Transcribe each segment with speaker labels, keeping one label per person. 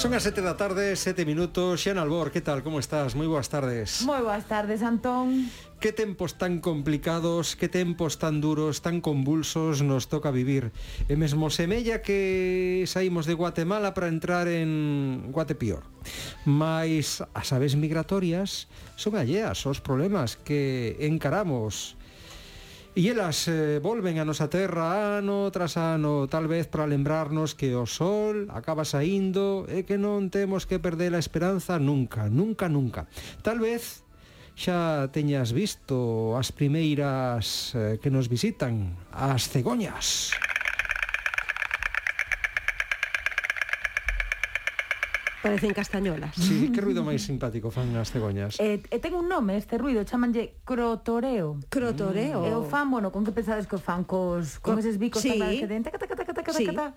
Speaker 1: Son as sete da tarde, sete minutos. Xan Albor, que tal, como estás? Moi boas tardes.
Speaker 2: Moi boas tardes, Antón.
Speaker 1: Que tempos tan complicados, que tempos tan duros, tan convulsos nos toca vivir. E mesmo semella que saímos de Guatemala para entrar en Guatepior. Mais as aves migratorias son alleas aos problemas que encaramos E elas eh, volven a nosa terra ano tras ano, tal vez para lembrarnos que o sol acaba saindo e que non temos que perder a esperanza nunca, nunca, nunca. Tal vez xa teñas visto as primeiras eh, que nos visitan, as cegoñas.
Speaker 3: Parecen castañolas.
Speaker 1: Sí, que ruido máis simpático fan as cegoñas?
Speaker 2: Eh, e ten un nome este ruido, chamanlle crotoreo.
Speaker 3: Crotoreo. Mm.
Speaker 2: E o fan, bueno, con que pensades que o fan cos, con
Speaker 3: Co
Speaker 2: eses bicos
Speaker 3: sí.
Speaker 2: tan que den, taca, taca, taca, taca,
Speaker 3: sí.
Speaker 2: taca,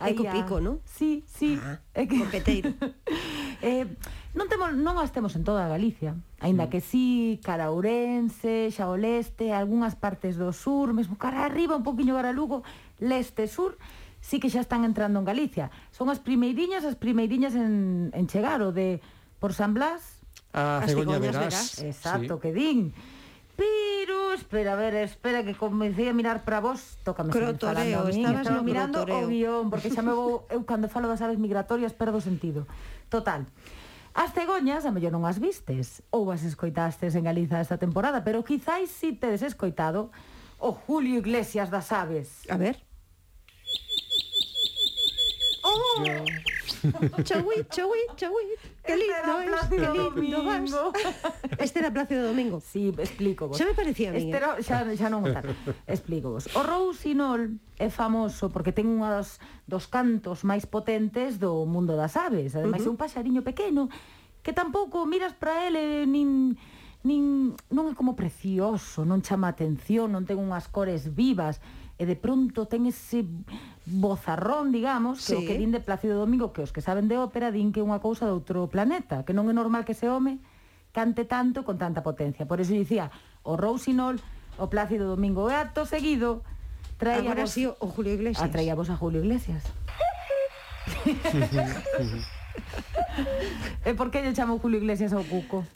Speaker 3: Aí co pico, non?
Speaker 2: Sí, sí.
Speaker 3: Ah,
Speaker 2: é que...
Speaker 3: Coqueteiro.
Speaker 2: eh, non, temos, non as temos en toda Galicia, aínda mm. que sí, cara Ourense, xa o leste, algunhas partes do sur, mesmo cara arriba, un poquinho cara Lugo, leste, sur, sí que xa están entrando en Galicia. Son as primeiriñas, as primeiriñas en, en chegar, o de por San Blas.
Speaker 1: A
Speaker 3: as cegoñas
Speaker 1: verás.
Speaker 3: verás.
Speaker 2: Exacto, sí. que din. Pero, espera, a ver, espera, que comecei a mirar para vos, tócame
Speaker 3: crotoreo,
Speaker 2: se
Speaker 3: estabas
Speaker 2: Estaba
Speaker 3: no
Speaker 2: mirando
Speaker 3: crotoreo.
Speaker 2: o guión, porque xa me vou, eu cando falo das aves migratorias perdo sentido. Total, As cegoñas, a mellor non as vistes, ou as escoitastes en Galiza esta temporada, pero quizáis si tedes escoitado o Julio Iglesias das Aves.
Speaker 3: A ver. Chowit, chowit, chowit.
Speaker 2: Qué
Speaker 3: lindo es, qué lindo vas. Este era Plácido Domingo.
Speaker 2: Sí, explico vos.
Speaker 3: Xa me parecía a
Speaker 2: mí.
Speaker 3: ¿eh?
Speaker 2: Este era, xa, xa non votar. Explico vos. O rousinol é famoso porque ten unha dos, dos cantos máis potentes do mundo das aves. Ademais, uh -huh. é un paxariño pequeno que tampouco miras para ele nin nin non é como precioso, non chama atención, non ten unhas cores vivas e de pronto ten ese bozarrón, digamos, sí. que o que din de Plácido Domingo, que os que saben de ópera din que é unha cousa de outro planeta, que non é normal que ese home cante tanto con tanta potencia. Por eso dicía, o Rousinol, o Plácido Domingo e acto seguido traía
Speaker 3: Agora
Speaker 2: vos,
Speaker 3: sí, o Julio Iglesias.
Speaker 2: Atraía vos a Julio Iglesias. e por que lle chamo Julio Iglesias ao Cuco?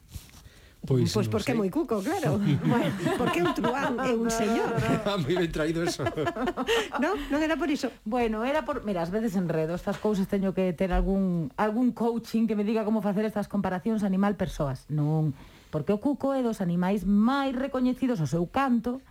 Speaker 1: Pois,
Speaker 3: pois porque
Speaker 1: sei.
Speaker 3: é moi cuco, claro. bueno, porque é un truán, é un señor.
Speaker 1: Ah, moi ben traído eso.
Speaker 3: non, non era por iso.
Speaker 2: Bueno, era por, mira, ás veces enredo, estas cousas teño que ter algún algún coaching que me diga como facer estas comparacións animal persoas. Non, porque o cuco é dos animais máis recoñecidos o seu canto,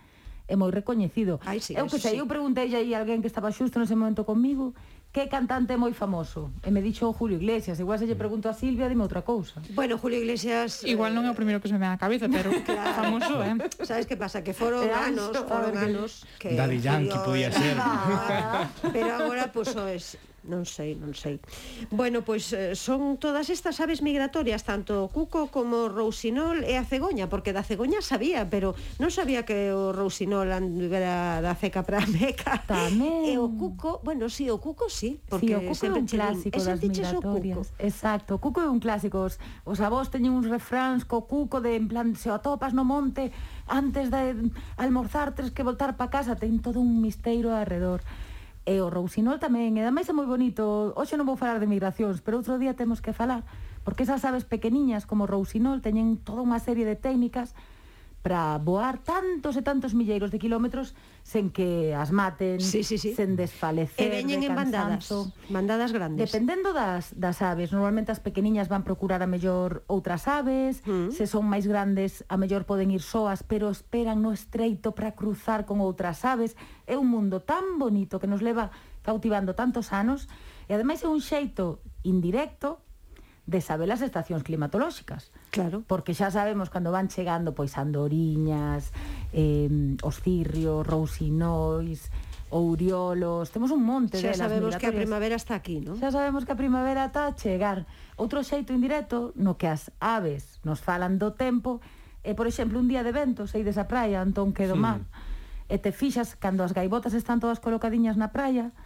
Speaker 2: é moi recoñecido.
Speaker 3: Ai, sí,
Speaker 2: eu que sei,
Speaker 3: sí.
Speaker 2: eu preguntei aí a alguén que estaba xusto nese momento comigo, que cantante moi famoso? E me dixo Julio Iglesias, igual se lle pregunto a Silvia, dime outra cousa.
Speaker 3: Bueno, Julio Iglesias...
Speaker 4: Igual non é o eh, primeiro que se me ven a cabeza, pero
Speaker 3: claro.
Speaker 4: famoso, eh?
Speaker 3: Sabes que pasa? Que foron
Speaker 2: eh,
Speaker 3: anos, foron anos... Que
Speaker 5: Daddy Yankee podía ser.
Speaker 3: Ah, pero agora, pois, pues, es non sei, non sei. Bueno, pois eh, son todas estas aves migratorias, tanto o cuco como o rousinol e a cegoña, porque da cegoña sabía, pero non sabía que o rousinol andera da ceca para a meca.
Speaker 2: Tamén.
Speaker 3: E o cuco, bueno, si sí, o cuco sí,
Speaker 2: porque sí, o cuco é un clásico das
Speaker 3: migratorias. O cuco.
Speaker 2: Exacto, o cuco é un clásico. Os, os avós teñen uns refráns co cuco de en plan se o atopas no monte antes de almorzar tes que voltar para casa, ten todo un misteiro alrededor e o rousinol tamén, e ademais é moi bonito. Hoxe non vou falar de migracións, pero outro día temos que falar, porque esas aves pequeniñas como rousinol teñen toda unha serie de técnicas para voar tantos e tantos milleiros de kilómetros sen que as maten,
Speaker 3: sí, sí, sí.
Speaker 2: sen desfalecer,
Speaker 3: e veñen
Speaker 2: de
Speaker 3: en bandadas, bandadas grandes.
Speaker 2: Dependendo das, das aves, normalmente as pequeniñas van procurar a mellor outras aves,
Speaker 3: mm.
Speaker 2: se son máis grandes a mellor poden ir soas, pero esperan no estreito para cruzar con outras aves. É un mundo tan bonito que nos leva cautivando tantos anos, e ademais é un xeito indirecto de saber as estacións climatolóxicas.
Speaker 3: Claro.
Speaker 2: Porque xa sabemos cando van chegando pois andoriñas, eh, os cirrios, rousinois, ouriolos, temos un monte
Speaker 3: xa
Speaker 2: delas
Speaker 3: sabemos que a primavera está aquí, non?
Speaker 2: Xa sabemos que a primavera está a chegar. Outro xeito indirecto no que as aves nos falan do tempo é, por exemplo, un día de vento, sei desa praia, Antón quedo sí. mar, e te fixas cando as gaivotas están todas colocadiñas na praia,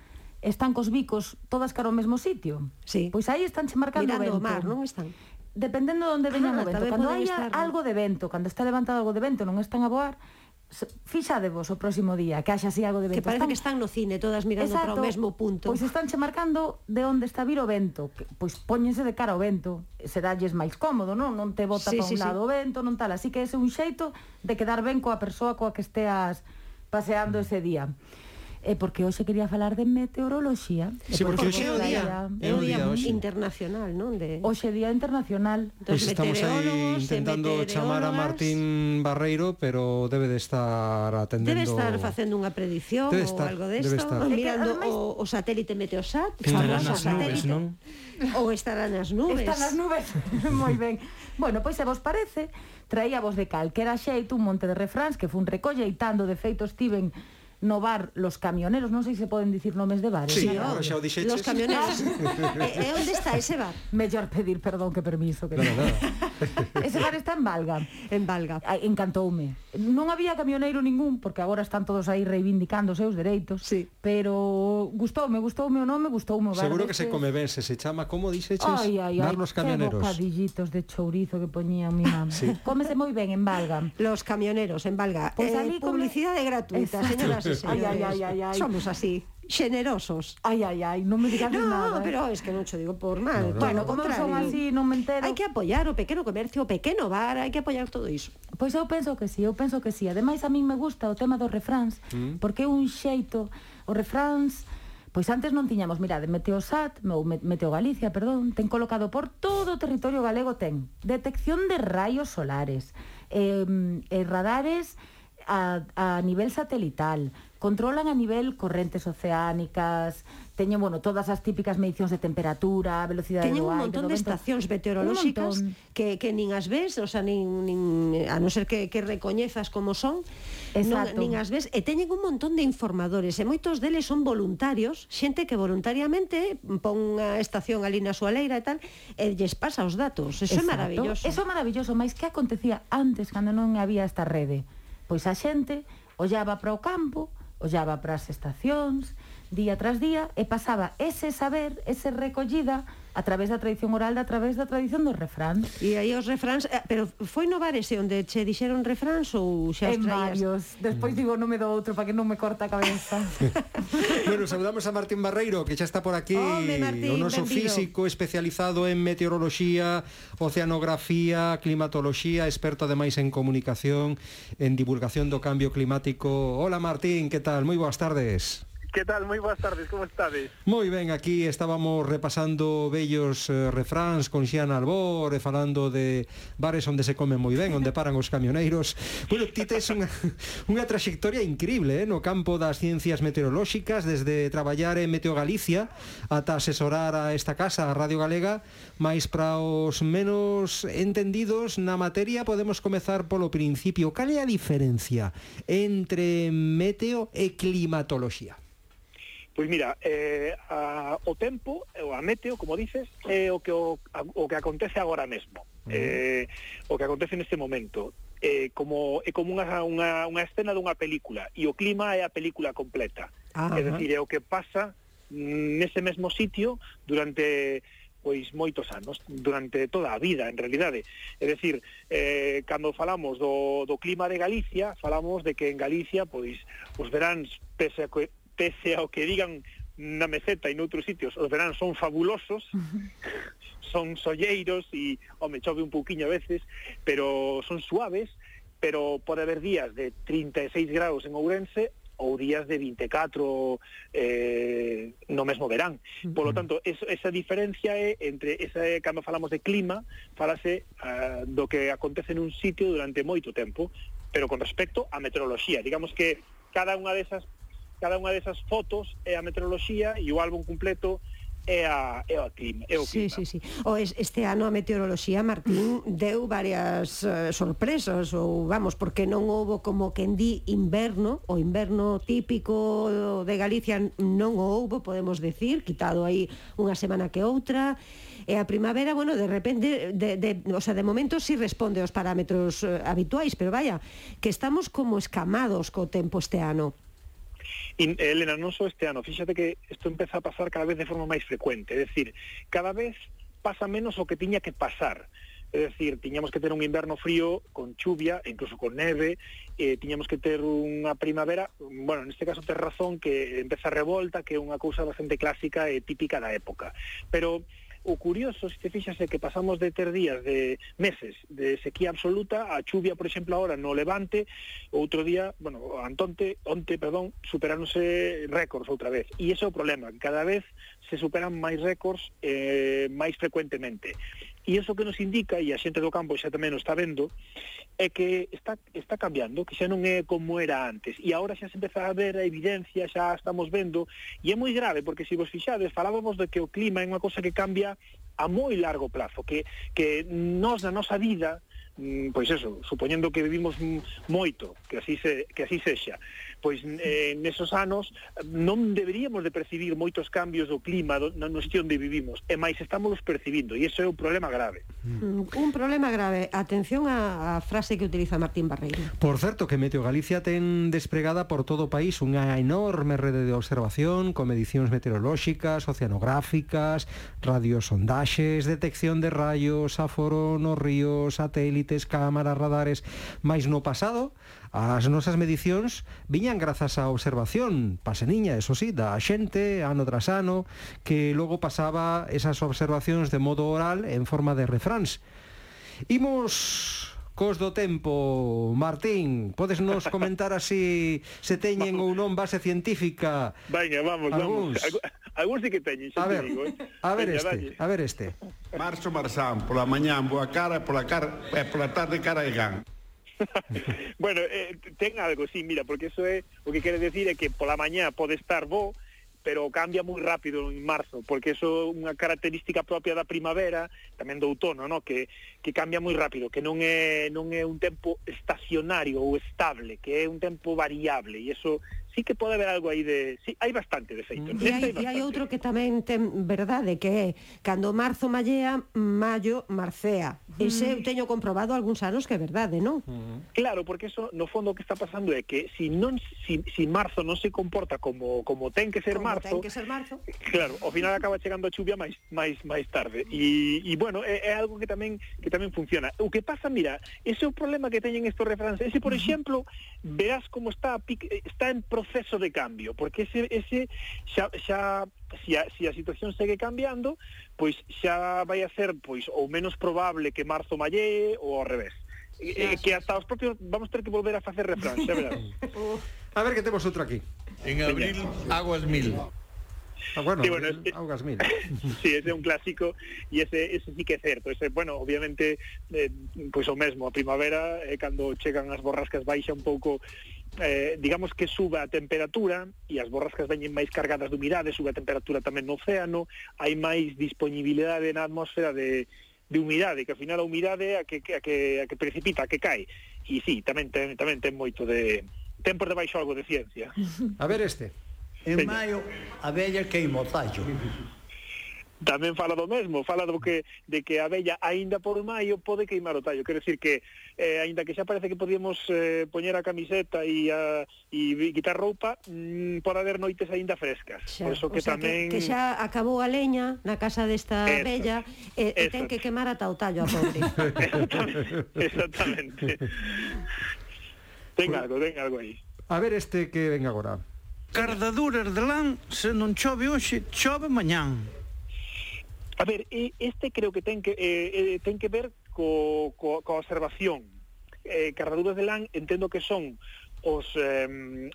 Speaker 2: están cos bicos todas cara ao mesmo sitio.
Speaker 3: Sí.
Speaker 2: Pois aí estánse marcando
Speaker 3: Mirando
Speaker 2: o vento.
Speaker 3: o mar, non están?
Speaker 2: Dependendo de onde veña
Speaker 3: ah,
Speaker 2: o vento. Cando hai
Speaker 3: estar,
Speaker 2: algo de vento, cando está levantado algo de vento, non están a voar, fixadevos o próximo día, que haxa así algo de vento.
Speaker 3: Que parece están... que están no cine todas mirando Exacto, para o mesmo punto.
Speaker 2: Pois estánche marcando de onde está vir o vento, que, pois póñense de cara ao vento, seralles máis cómodo, non? Non te bota
Speaker 3: sí,
Speaker 2: para sí, un
Speaker 3: sí,
Speaker 2: lado sí. o vento, non tal, así que ese é un xeito de quedar ben coa persoa coa que esteas paseando ese día e porque hoxe quería falar de meteoroloxía.
Speaker 1: Sí, porque hoxe é o día,
Speaker 3: é o día
Speaker 1: hoxe.
Speaker 3: internacional, non? De...
Speaker 2: Hoxe é día internacional.
Speaker 1: Pues estamos aí intentando chamar a Martín Barreiro, pero debe de estar atendendo...
Speaker 3: Debe estar facendo unha predición
Speaker 1: debe estar,
Speaker 3: ou
Speaker 1: algo
Speaker 3: desto,
Speaker 1: de
Speaker 3: mirando o, o satélite Meteosat,
Speaker 5: estará nas nubes, non?
Speaker 3: Ou estará nas nubes.
Speaker 2: Está nas nubes, moi ben. Bueno, pois se vos parece, traía vos de calquera xeito un monte de refráns que fun recolleitando, de feito estiven no bar Los Camioneros, non sei se poden dicir nomes de bares.
Speaker 1: Sí,
Speaker 2: no,
Speaker 1: xa o dixeches.
Speaker 3: Los Camioneros. e, e onde está ese bar?
Speaker 2: Mellor pedir perdón que permiso. Que
Speaker 1: no, no, no.
Speaker 2: ese bar está en Valga.
Speaker 3: En Valga.
Speaker 2: Encantoume. Non había camioneiro ningún, porque agora están todos aí reivindicando os seus dereitos,
Speaker 3: sí.
Speaker 2: pero gustoume, gustoume o nome, gustoume o bar.
Speaker 1: Seguro que se come ben, se se chama, como dixeches?
Speaker 2: Ai, ai, ai,
Speaker 1: bar Los Camioneros.
Speaker 2: Que bocadillitos de chourizo que poñía mi mamá.
Speaker 1: Sí.
Speaker 2: Cómese moi ben en Valga.
Speaker 3: Los Camioneros, en Valga.
Speaker 2: Pois pues eh,
Speaker 3: publicidade gratuita,
Speaker 2: Exacto.
Speaker 3: señoras sí,
Speaker 2: sí.
Speaker 3: Ai,
Speaker 2: ai, ai, ai, ai.
Speaker 3: Somos así xenerosos.
Speaker 2: Ai, ai, ai, non me digas
Speaker 3: no,
Speaker 2: nada. No,
Speaker 3: pero es que non che digo por mal.
Speaker 1: No, no,
Speaker 2: bueno,
Speaker 3: no,
Speaker 2: como son así, non me entero.
Speaker 3: Hai que apoiar o pequeno comercio, o pequeno bar, hai que apoiar todo iso.
Speaker 2: Pois eu penso que sí, eu penso que sí. Ademais, a min me gusta o tema dos refráns,
Speaker 1: mm.
Speaker 2: porque é un xeito, os refráns, Pois antes non tiñamos, mirade, Meteosat, ou Meteo Galicia, perdón, ten colocado por todo o territorio galego ten detección de rayos solares, eh, eh, radares a, a nivel satelital, controlan a nivel correntes oceánicas, teñen, bueno, todas as típicas medicións de temperatura, velocidade
Speaker 3: teñen
Speaker 2: do aire...
Speaker 3: Teñen
Speaker 2: un
Speaker 3: montón
Speaker 2: de,
Speaker 3: estacións meteorolóxicas que, que nin as ves, o sea, nin, nin, a non ser que, que recoñezas como son,
Speaker 2: Exacto.
Speaker 3: non, nin as ves, e teñen un montón de informadores, e moitos deles son voluntarios, xente que voluntariamente pon unha estación ali na súa leira e tal, e lles pasa os datos, eso
Speaker 2: Exacto.
Speaker 3: é maravilloso.
Speaker 2: Eso é maravilloso, máis que acontecía antes, cando non había esta rede Pois a xente ollaba para o campo, ollaba para as estacións, día tras día e pasaba ese saber, ese recollida, a través da tradición oral, a través da tradición dos refráns.
Speaker 3: E aí os refráns, eh, pero foi no bar ese onde che dixeron refráns ou xa os
Speaker 2: En
Speaker 3: traías?
Speaker 2: varios. Despois digo o nome do outro para que non me corta a cabeza.
Speaker 1: bueno, saudamos a Martín Barreiro, que xa está por aquí,
Speaker 3: Home, Martín,
Speaker 1: o noso
Speaker 3: benvido.
Speaker 1: físico especializado en meteoroloxía, oceanografía, climatoloxía, experto ademais en comunicación, en divulgación do cambio climático. Hola Martín, que tal? Moi boas tardes.
Speaker 6: Que tal? Moi boas tardes, como estades?
Speaker 1: Moi ben, aquí estábamos repasando bellos eh, refráns con Xiana Albor e falando de bares onde se come moi ben, onde paran os camioneiros. Bueno, ti tes unha, unha traxectoria increíble eh, no campo das ciencias meteorolóxicas, desde traballar en Meteo Galicia ata asesorar a esta casa, a Radio Galega, máis para os menos entendidos na materia podemos comezar polo principio. Cal é a diferencia entre meteo e climatoloxía?
Speaker 6: Pois mira, eh, a, o tempo, o a meteo, como dices, é eh, o que, o, a, o que acontece agora mesmo, eh, o que acontece neste momento. Eh, como é como unha, unha, unha escena dunha película e o clima é a película completa.
Speaker 3: Ah,
Speaker 6: é dicir, é o que pasa nese mesmo sitio durante pois moitos anos, durante toda a vida, en realidade. É decir, eh, cando falamos do, do clima de Galicia, falamos de que en Galicia, pois, os veráns, pese a que, pese ao que digan na meseta e noutros sitios, os verán son fabulosos, son solleiros e, home, chove un pouquiño a veces, pero son suaves, pero pode haber días de 36 graus en Ourense ou días de 24 eh, no mesmo verán. Por lo tanto, eso, esa diferencia é entre esa, cando falamos de clima, falase uh, do que acontece nun sitio durante moito tempo, pero con respecto á meteoroloxía. Digamos que cada unha desas cada unha desas fotos é a meteoroloxía e o álbum completo é, a, é o clima. É o clima.
Speaker 3: Sí, sí, sí. O es, este ano a meteoroloxía, Martín, deu varias uh, sorpresas, ou vamos, porque non houbo como quen di inverno, o inverno típico de Galicia non houbo, podemos decir, quitado aí unha semana que outra, e a primavera, bueno, de repente, de, de, o sea, de momento sí responde aos parámetros eh, habituais, pero vaya, que estamos como escamados co tempo este ano.
Speaker 6: Y, eh, Elena, non só este ano, fíxate que isto empeza a pasar cada vez de forma máis frecuente, é dicir, cada vez pasa menos o que tiña que pasar. É dicir, tiñamos que ter un inverno frío con chuvia, incluso con neve, eh, tiñamos que ter unha primavera, bueno, neste caso ter razón que empeza a revolta, que é unha cousa bastante clásica e típica da época. Pero O curioso, se te fixas, é que pasamos de ter días de meses de sequía absoluta, a chuvia, por exemplo, agora no Levante, outro día, bueno, antonte, onte, perdón, superáronse récords outra vez. E ese é o problema, cada vez se superan máis récords eh, máis frecuentemente. E iso que nos indica, e a xente do campo xa tamén o está vendo, é que está, está cambiando, que xa non é como era antes. E agora xa se empeza a ver a evidencia, xa estamos vendo, e é moi grave, porque se vos fixades, falábamos de que o clima é unha cosa que cambia a moi largo plazo, que, que nós na nosa vida, mm, pois eso, supoñendo que vivimos moito, que así se, que así sexa, pois eh, nesos anos non deberíamos de percibir moitos cambios do clima do, no sitio onde vivimos, e máis estamos percibindo, e iso é un problema grave.
Speaker 3: Mm. Un problema grave. Atención á frase que utiliza Martín Barreiro.
Speaker 1: Por certo, que Meteo Galicia ten despregada por todo o país unha enorme rede de observación con medicións meteorolóxicas, oceanográficas, radiosondaxes, detección de rayos, aforo nos ríos, satélites, cámaras, radares... Mais no pasado, as nosas medicións viñan grazas á observación paseniña, eso sí, da xente ano tras ano que logo pasaba esas observacións de modo oral en forma de refráns. Imos cos do tempo, Martín, podes nos comentar así se teñen ou non base científica?
Speaker 6: Venga, vamos,
Speaker 1: Alguns.
Speaker 6: vamos. Algúns sí que teñen, xa
Speaker 1: a ver,
Speaker 6: digo. Eh?
Speaker 1: A ver
Speaker 6: Veña,
Speaker 1: este,
Speaker 6: dalle.
Speaker 1: a ver este.
Speaker 5: Marzo Marzán, pola mañán, boa cara, pola cara, eh, pola tarde cara de gan.
Speaker 6: bueno, eh, ten algo, sí, mira, porque eso é o que quere decir é que pola mañá pode estar bo, pero cambia moi rápido en marzo, porque eso é unha característica propia da primavera, tamén do outono, no? que, que cambia moi rápido, que non é, non é un tempo estacionario ou estable, que é un tempo variable, e eso sí que pode haber algo aí de... Sí, hai bastante de feito. Mm.
Speaker 3: E hai, hai outro que tamén ten verdade, que é cando marzo mallea, mayo marcea. Mm. Ese eu teño comprobado algúns anos que é verdade, non?
Speaker 6: Claro, porque eso, no fondo, o que está pasando é que si non si, si marzo non se comporta como, como ten que ser
Speaker 3: como
Speaker 6: marzo,
Speaker 3: ten que ser marzo,
Speaker 6: claro, ao final acaba chegando a chuvia máis máis máis tarde. E, e bueno, é, é algo que tamén que tamén funciona. O que pasa, mira, ese é o problema que teñen estos refráns. Ese, por exemplo, verás como está está en proceso de cambio, porque ese ese xa xa se a, si a situación segue cambiando, pois xa vai a ser pois ou menos probable que marzo malle ou ao revés. Eh, que hasta os propios vamos ter que volver a facer refráns, xa verás.
Speaker 1: A ver que temos outro aquí.
Speaker 5: En abril, aguas mil.
Speaker 1: Ah, bueno,
Speaker 6: sí, bueno
Speaker 1: el,
Speaker 6: es,
Speaker 1: Augas Mil.
Speaker 6: sí, ese é un clásico e ese, ese sí que é certo. Ese, bueno, obviamente, eh, pois o mesmo, a primavera, eh, cando chegan as borrascas baixa un pouco eh, digamos que suba a temperatura e as borrascas veñen máis cargadas de humidade, sube a temperatura tamén no océano, hai máis disponibilidade na atmósfera de, de humidade, que ao final a humidade a que, a que, a que precipita, a que cae. E sí, tamén ten, tamén ten moito de, ten por debaixo algo de ciencia.
Speaker 1: A ver este.
Speaker 7: En
Speaker 6: Veña.
Speaker 7: maio a vella queima o tallo.
Speaker 6: Tamén fala do mesmo, fala do que de que a vella aínda por maio pode queimar o tallo, quer decir que eh, aínda que xa parece que podíamos eh, poñer a camiseta e a e quitar roupa, mm, por haber noites aínda frescas.
Speaker 3: Xa,
Speaker 6: por eso que
Speaker 3: o sea,
Speaker 6: tamén
Speaker 3: que, que xa acabou a leña na casa desta
Speaker 6: eso,
Speaker 3: vella e, eh,
Speaker 6: e
Speaker 3: ten que quemar ata o tallo a pobre.
Speaker 6: Exactamente. Exactamente. Ten algo, ten algo aí.
Speaker 1: A ver este que ven agora.
Speaker 7: Cardaduras de lán, se non chove hoxe, chove mañán.
Speaker 6: A ver, este creo que ten que eh, eh ten que ver co, co, co observación. Eh, cardaduras de lán entendo que son os eh,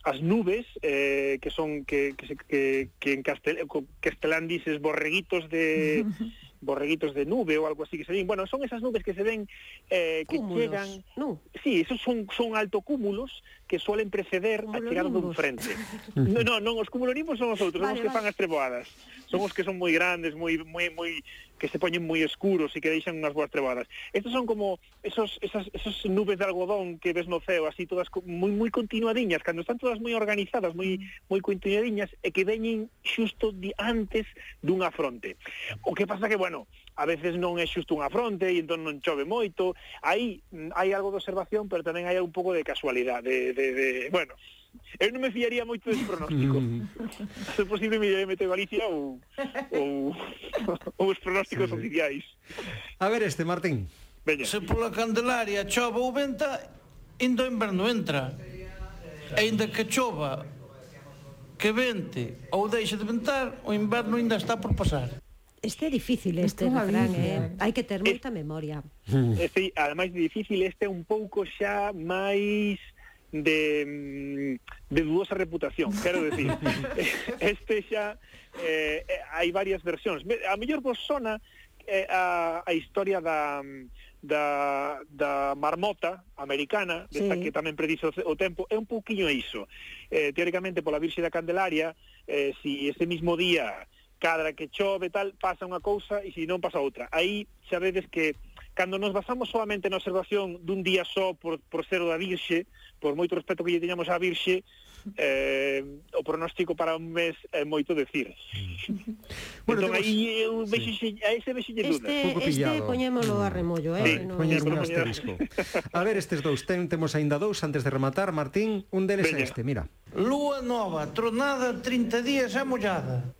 Speaker 6: as nubes eh, que son que que, que, que en castel, castelán dices borreguitos de borreguitos de nube ou algo así que se ven. Bueno, son esas nubes que se ven eh, que
Speaker 3: cúmulos,
Speaker 6: chegan...
Speaker 3: No.
Speaker 6: Sí, esos son, son altocúmulos que suelen preceder a chegar dun frente. no, no, non, os cumulonimbus son os outros,
Speaker 3: vale, son
Speaker 6: os que
Speaker 3: vale.
Speaker 6: fan as treboadas. Son os que son moi grandes, moi moi moi que se poñen moi escuros e que deixan unhas boas treboadas. Estos son como esos esas esas nubes de algodón que ves no ceo, así todas moi moi continuadiñas, cando están todas moi organizadas, moi moi continuadiñas e que veñen xusto di antes dunha fronte. O que pasa que, bueno, a veces non é xusto unha fronte e entón non chove moito. Aí mm, hai algo de observación, pero tamén hai un pouco de casualidade, de, de, de bueno, Eu non me fiaría moito desse pronóstico. Se posible me meto Galicia ou, ou, ou os pronósticos sí, oficiais.
Speaker 1: A ver este, Martín.
Speaker 6: Veña.
Speaker 7: Se pola Candelaria chova ou venta, indo inverno entra. E ainda que chova, que vente ou deixe de ventar, o inverno ainda está por pasar.
Speaker 3: Este é difícil este, este
Speaker 2: Fran,
Speaker 3: eh? hai que ter moita eh, memoria.
Speaker 6: Eh, este, ademais de difícil, este é un pouco xa máis de, mm, de dudosa reputación, quero decir. este xa eh, eh, hai varias versións. A mellor vos sona eh, a, a historia da, da, da marmota americana, desta
Speaker 3: sí.
Speaker 6: que tamén predice o tempo, é un pouquiño iso. Eh, teóricamente, pola Virxe da Candelaria, eh, si ese mismo día cadra que chove tal, pasa unha cousa e se non pasa outra. Aí xa vedes que cando nos basamos solamente na observación dun día só por, por ser o da Virxe, por moito respeto que lle teñamos á Virxe, eh, o pronóstico para un mes é moito decir.
Speaker 1: bueno,
Speaker 6: entón,
Speaker 1: temos...
Speaker 6: aí eu vexo, sí. a ese vexo
Speaker 1: lle
Speaker 3: Este,
Speaker 1: este
Speaker 3: poñémolo a remollo, eh?
Speaker 6: Sí,
Speaker 3: no,
Speaker 1: poñémolo,
Speaker 6: no,
Speaker 1: asterisco. a ver, estes dous, ten, temos aínda dous antes de rematar, Martín, un deles é este, mira.
Speaker 7: Lúa nova, tronada, 30 días e mollada.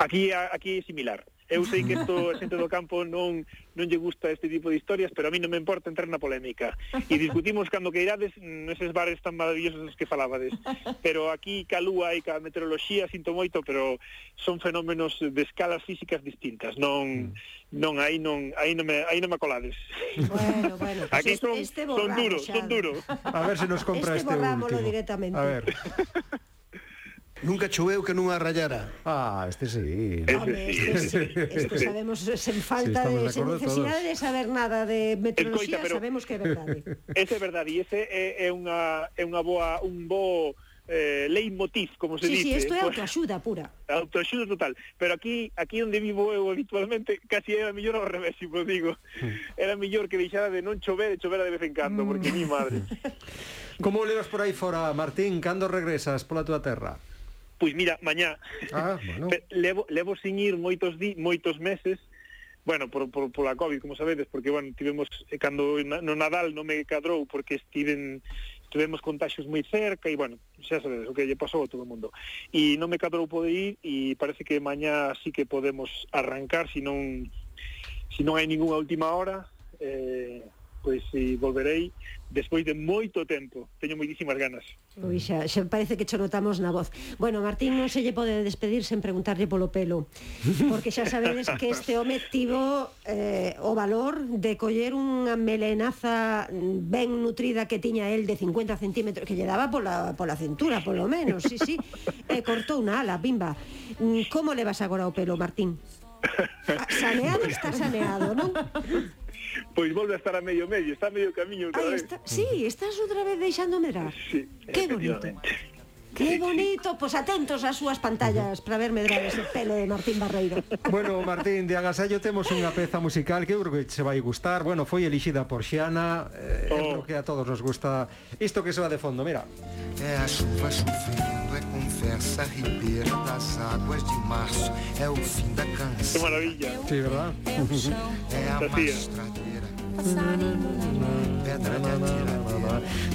Speaker 6: Aquí aquí é similar. Eu sei que isto a xente do campo non non lle gusta este tipo de historias, pero a mí non me importa entrar na polémica. E discutimos cando que irades neses bares tan maravillosos que falabades. Pero aquí ca lúa e ca meteoroloxía sinto moito, pero son fenómenos de escalas físicas distintas. Non non aí non aí non me aí non me colades.
Speaker 3: Bueno, bueno. Pues
Speaker 6: aquí son
Speaker 3: este,
Speaker 6: este
Speaker 3: borramo,
Speaker 6: son
Speaker 3: duros,
Speaker 6: son duros.
Speaker 1: A ver se nos compra
Speaker 3: este,
Speaker 1: este último.
Speaker 3: directamente.
Speaker 1: A ver.
Speaker 8: Nunca choveu que non a rayara.
Speaker 1: Ah, este sí.
Speaker 3: Home, este sí. Este sabemos sen falta
Speaker 1: sí, de
Speaker 3: sen necesidade
Speaker 1: todos.
Speaker 3: de saber nada de meteoroloxía,
Speaker 6: Escoita, pero,
Speaker 3: sabemos que é verdade.
Speaker 6: Ese é verdade e ese é, é unha é unha boa un bo eh, leitmotiv, como se
Speaker 3: sí, dice. Sí,
Speaker 6: sí,
Speaker 3: isto é autoaxuda pura.
Speaker 6: Autoaxuda total. Pero aquí aquí onde vivo eu habitualmente casi era mellor ao revés, se vos digo. Hmm. Era mellor que deixara de non chover e chovera de vez en cando, porque hmm. mi madre.
Speaker 1: como levas por aí fora, Martín? Cando regresas pola tua terra?
Speaker 6: Pois mira, mañá
Speaker 1: ah, bueno.
Speaker 6: levo, levo sin ir moitos di, moitos meses bueno, por, por, pola COVID, como sabedes, porque, bueno, tivemos, eh, cando no Nadal non me cadrou, porque estiven, tivemos contagios moi cerca, e, bueno, xa sabedes, o que lle pasou a todo o mundo. E non me cadrou poder ir, e parece que mañá sí que podemos arrancar, se non, se non hai ninguna última hora, eh, pois si volverei despois de moito tempo. Teño moitísimas ganas.
Speaker 3: Ui, xa, xa parece que cho notamos na voz. Bueno, Martín non se lle pode despedir sen preguntarlle polo pelo, porque xa sabedes que este home tivo eh, o valor de coller unha melenaza ben nutrida que tiña el de 50 centímetros, que lle daba pola, pola cintura, polo menos, sí, sí, e cortou unha ala, bimba. Mm, como levas agora o pelo, Martín? Saneado está saneado, non?
Speaker 6: pois volve a estar a medio medio, está a medio camiño outra
Speaker 3: Ay,
Speaker 6: vez.
Speaker 3: Está, sí, estás outra vez deixando medrar.
Speaker 6: Sí,
Speaker 3: que bonito. Que bonito, pois atentos ás súas pantallas para ver medrar ese pelo de Martín Barreiro.
Speaker 1: Bueno, Martín, de agasallo temos unha peza musical que eu creo que se vai gustar. Bueno, foi elixida por Xiana, eh,
Speaker 6: Oh.
Speaker 1: creo que a todos nos gusta isto que se va de fondo, mira.
Speaker 9: É a chuva chovendo, é conversa ribeira das águas de março. É o fim da
Speaker 6: Que
Speaker 9: canção,
Speaker 6: maravilla.
Speaker 1: Sí, verdad?
Speaker 9: é a.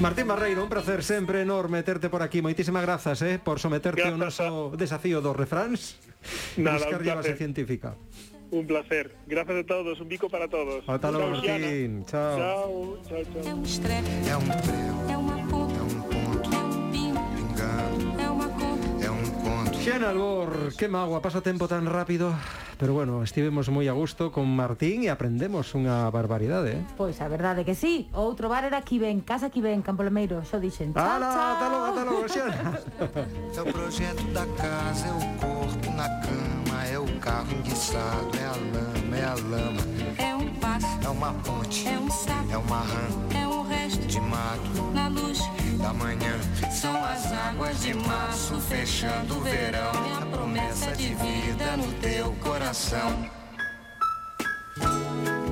Speaker 1: Martín Barreiro, un placer sempre enorme terte por aquí. Moitísimas grazas, eh, por someterte
Speaker 6: grazas.
Speaker 1: ao noso desafío dos refráns.
Speaker 6: Nada,
Speaker 1: buscar
Speaker 6: un
Speaker 1: base científica.
Speaker 6: Un placer. Gracias a todos, un bico para todos.
Speaker 1: Ata logo, Martín. Chao.
Speaker 6: Chao, chao, chao.
Speaker 10: É un estrela,
Speaker 9: é un prego,
Speaker 10: é
Speaker 9: é un ponto,
Speaker 10: é
Speaker 9: un
Speaker 10: é conta,
Speaker 9: é un conto.
Speaker 1: Xena Albor, que magua, pasa tempo tan rápido. Pero bueno, estivemos moi a gusto con Martín e aprendemos unha barbaridade, eh?
Speaker 2: Pois a verdade que sí, outro bar era aquí ben, casa aquí ben, Campolemeiro, xo dixen. Chao,
Speaker 1: Ala,
Speaker 2: chao.
Speaker 1: ata logo, ata logo, Xiana.
Speaker 9: É o projeto da casa, é o corpo na cama, é o carro enguiçado, é a lama, é a lama,
Speaker 10: É um passo,
Speaker 9: é uma ponte,
Speaker 10: é um sapo,
Speaker 9: é uma rã
Speaker 10: é um
Speaker 9: de mato
Speaker 10: na luz
Speaker 9: da manhã.
Speaker 10: São as águas de março fechando o verão e a promessa de vida no teu coração.